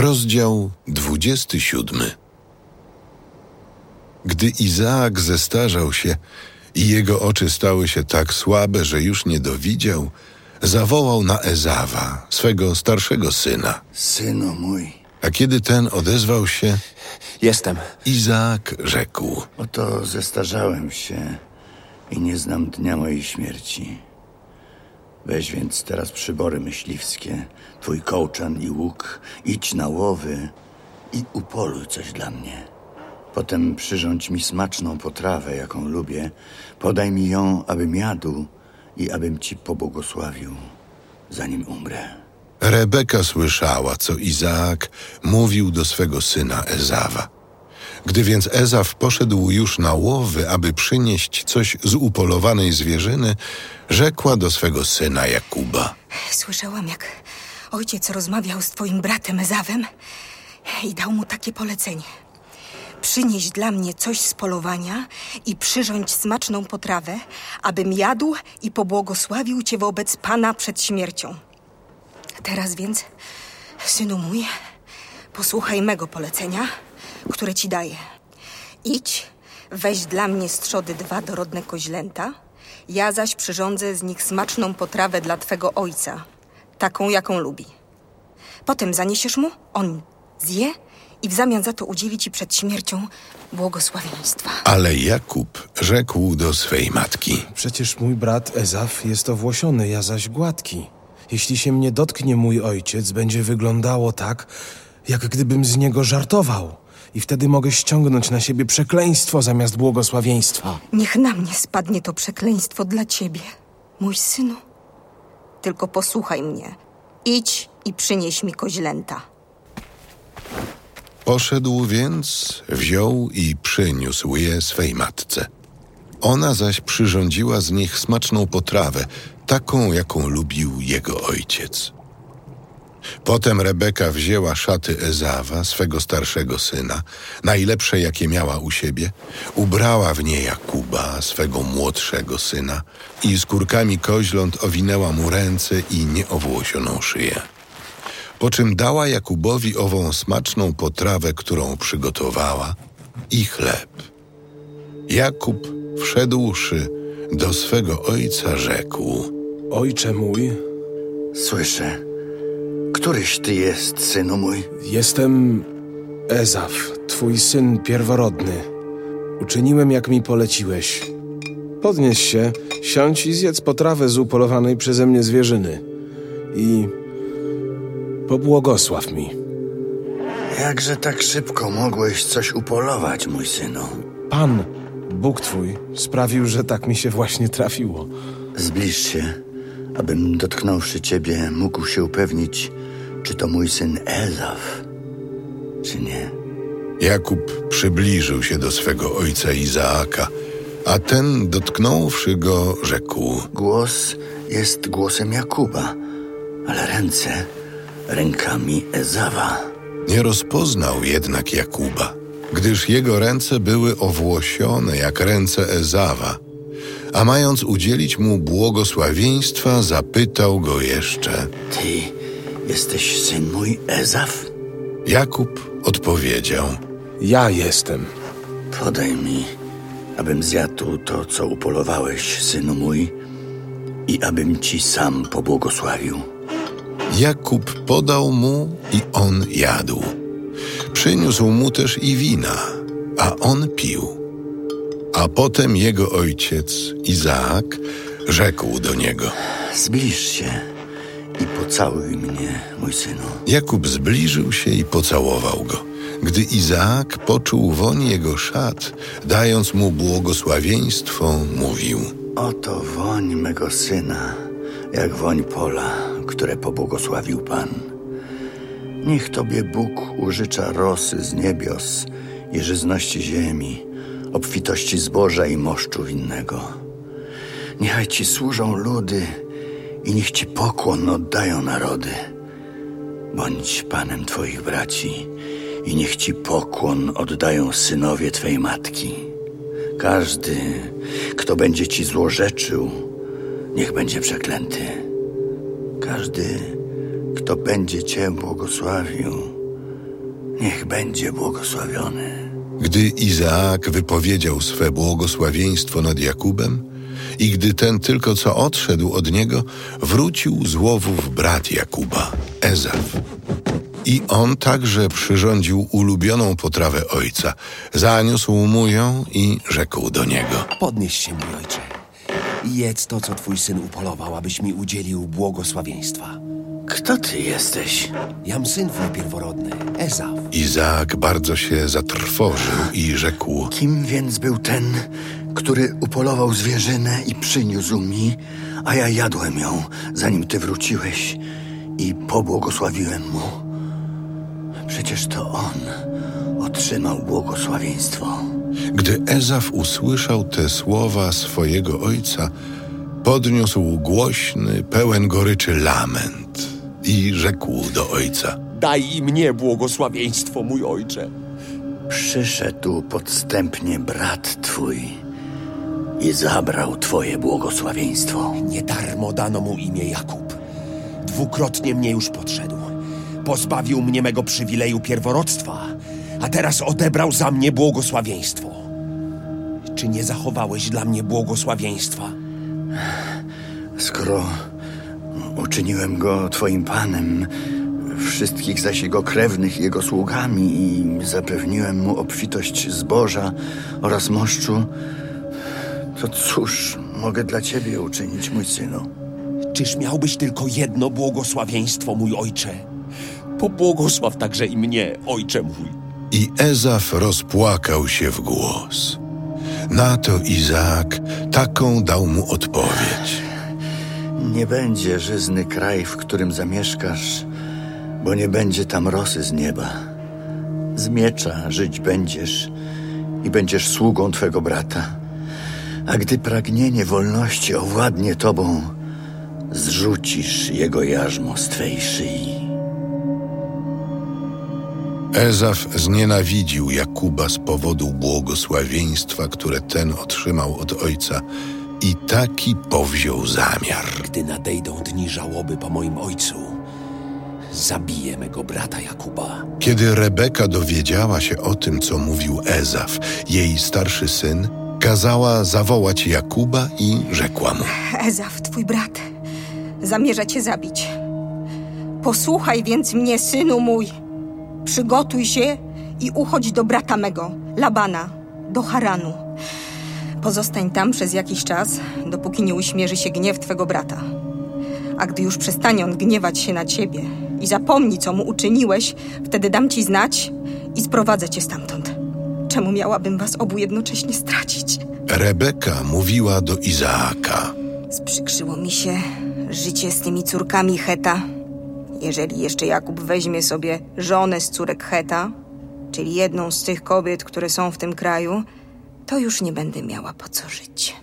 Rozdział 27 Gdy Izaak zestarzał się i jego oczy stały się tak słabe, że już nie dowidział, zawołał na Ezawa, swego starszego syna. Synu mój, A kiedy ten odezwał się, Jestem. Izaak rzekł: oto zestarzałem się i nie znam dnia mojej śmierci. Weź więc teraz przybory myśliwskie, twój kołczan i łuk, idź na łowy i upoluj coś dla mnie. Potem przyrządź mi smaczną potrawę, jaką lubię, podaj mi ją, abym jadł i abym ci pobłogosławił, zanim umrę. Rebeka słyszała, co Izaak mówił do swego syna Ezawa. Gdy więc Ezaw poszedł już na łowy, aby przynieść coś z upolowanej zwierzyny, rzekła do swego syna Jakuba. Słyszałam, jak ojciec rozmawiał z twoim bratem Ezawem i dał mu takie polecenie. Przynieś dla mnie coś z polowania i przyrządź smaczną potrawę, abym jadł i pobłogosławił cię wobec Pana przed śmiercią. Teraz więc, synu mój, posłuchaj mego polecenia, które ci daję. Idź, weź dla mnie z trzody dwa dorodne koźlęta, ja zaś przyrządzę z nich smaczną potrawę dla twego ojca, taką, jaką lubi. Potem zaniesiesz mu, on zje i w zamian za to udzieli ci przed śmiercią błogosławieństwa. Ale Jakub rzekł do swej matki. Przecież mój brat Ezaf jest owłosiony, ja zaś gładki. Jeśli się mnie dotknie mój ojciec, będzie wyglądało tak, jak gdybym z niego żartował. I wtedy mogę ściągnąć na siebie przekleństwo zamiast błogosławieństwa. Niech na mnie spadnie to przekleństwo dla ciebie, mój synu. Tylko posłuchaj mnie. Idź i przynieś mi koźlęta. Poszedł więc, wziął i przyniósł je swej matce. Ona zaś przyrządziła z nich smaczną potrawę, taką, jaką lubił jego ojciec. Potem Rebeka wzięła szaty Ezawa, swego starszego syna, najlepsze jakie miała u siebie, ubrała w nie Jakuba, swego młodszego syna i skórkami koźląt owinęła mu ręce i nieowłosioną szyję. Po czym dała Jakubowi ową smaczną potrawę, którą przygotowała, i chleb. Jakub, wszedłszy do swego ojca, rzekł: Ojcze mój, Słyszę. Któryś ty jest, synu mój? jestem Ezaf, twój syn pierworodny. Uczyniłem, jak mi poleciłeś. Podnieś się, siądź i zjedz potrawę z upolowanej przeze mnie zwierzyny. I pobłogosław mi. Jakże tak szybko mogłeś coś upolować, mój synu? Pan, Bóg twój, sprawił, że tak mi się właśnie trafiło. Zbliż się, abym dotknąwszy ciebie mógł się upewnić, czy to mój syn Ezaf, czy nie. Jakub przybliżył się do swego ojca Izaaka, a ten, dotknąwszy go, rzekł: Głos jest głosem Jakuba, ale ręce rękami Ezawa. Nie rozpoznał jednak Jakuba, gdyż jego ręce były owłosione jak ręce Ezawa, a mając udzielić mu błogosławieństwa, zapytał go jeszcze. Ty jesteś syn mój Ezaf? Jakub odpowiedział: Ja jestem. Podaj mi, abym zjadł to, co upolowałeś, synu mój, i abym ci sam pobłogosławił. Jakub podał mu i on jadł. Przyniósł mu też i wina, a on pił. A potem jego ojciec, Izaak, rzekł do niego. Zbliż się i pocałuj mnie, mój synu. Jakub zbliżył się i pocałował go. Gdy Izaak poczuł woń jego szat, dając mu błogosławieństwo, mówił: Oto woń mego syna, jak woń pola, które pobłogosławił Pan. Niech Tobie Bóg użycza rosy z niebios i żyzności ziemi, obfitości zboża i moszczu winnego. Niechaj Ci służą ludy i niech Ci pokłon oddają narody. Bądź Panem Twoich braci i niech Ci pokłon oddają synowie Twej matki. Każdy, kto będzie Ci złorzeczył, niech będzie przeklęty. Każdy, kto będzie Cię błogosławił, niech będzie błogosławiony. Gdy Izaak wypowiedział swe błogosławieństwo nad Jakubem i gdy ten tylko co odszedł od niego, wrócił z łowów brat Jakuba, Ezaf. I on także przyrządził ulubioną potrawę ojca. Zaniósł mu ją i rzekł do niego. Podnieś się, mój ojcze. Jedz to, co twój syn upolował, abyś mi udzielił błogosławieństwa. Kto ty jesteś? Jam syn twój pierworodny, Ezaf. Izaak bardzo się zatrwożył i rzekł: Kim więc był ten, który upolował zwierzynę i przyniósł mi, a ja jadłem ją, zanim ty wróciłeś i pobłogosławiłem mu? Przecież to on otrzymał błogosławieństwo. Gdy Ezaf usłyszał te słowa swojego ojca, podniósł głośny, pełen goryczy lament i rzekł do ojca: Daj i mnie błogosławieństwo, mój ojcze. Przyszedł podstępnie brat twój i zabrał twoje błogosławieństwo. Nie darmo dano mu imię Jakub. Dwukrotnie mnie już podszedł. Pozbawił mnie mego przywileju pierworodstwa, a teraz odebrał za mnie błogosławieństwo. Czy nie zachowałeś dla mnie błogosławieństwa? Skoro uczyniłem go twoim panem, wszystkich zaś jego krewnych jego sługami i zapewniłem mu obfitość zboża oraz moszczu, to cóż mogę dla ciebie uczynić, mój synu? Czyż miałbyś tylko jedno błogosławieństwo, mój ojcze? Pobłogosław także i mnie, ojcze mój. I Ezaf rozpłakał się w głos. Na to Izaak taką dał mu odpowiedź. Nie będzie żyzny kraj, w którym zamieszkasz, bo nie będzie tam rosy z nieba. Z miecza żyć będziesz i będziesz sługą twego brata. A gdy pragnienie wolności owładnie tobą, zrzucisz jego jarzmo z twej szyi. Ezaf znienawidził Jakuba z powodu błogosławieństwa, które ten otrzymał od ojca i taki powziął zamiar. Gdy nadejdą dni żałoby po moim ojcu, zabiję mego brata Jakuba. Kiedy Rebeka dowiedziała się o tym, co mówił Ezaf, jej starszy syn, kazała zawołać Jakuba i rzekła mu: Ezaf, twój brat, zamierza cię zabić. Posłuchaj więc mnie, synu mój. Przygotuj się i uchodź do brata mego, Labana, do Haranu. Pozostań tam przez jakiś czas, dopóki nie uśmierzy się gniew twego brata. A gdy już przestanie on gniewać się na ciebie i zapomni, co mu uczyniłeś, wtedy dam ci znać i sprowadzę cię stamtąd. Czemu miałabym was obu jednocześnie stracić? Rebeka mówiła do Izaaka. Sprzykrzyło mi się życie z tymi córkami Heta. Jeżeli jeszcze Jakub weźmie sobie żonę z córek Heta, czyli jedną z tych kobiet, które są w tym kraju, to już nie będę miała po co żyć.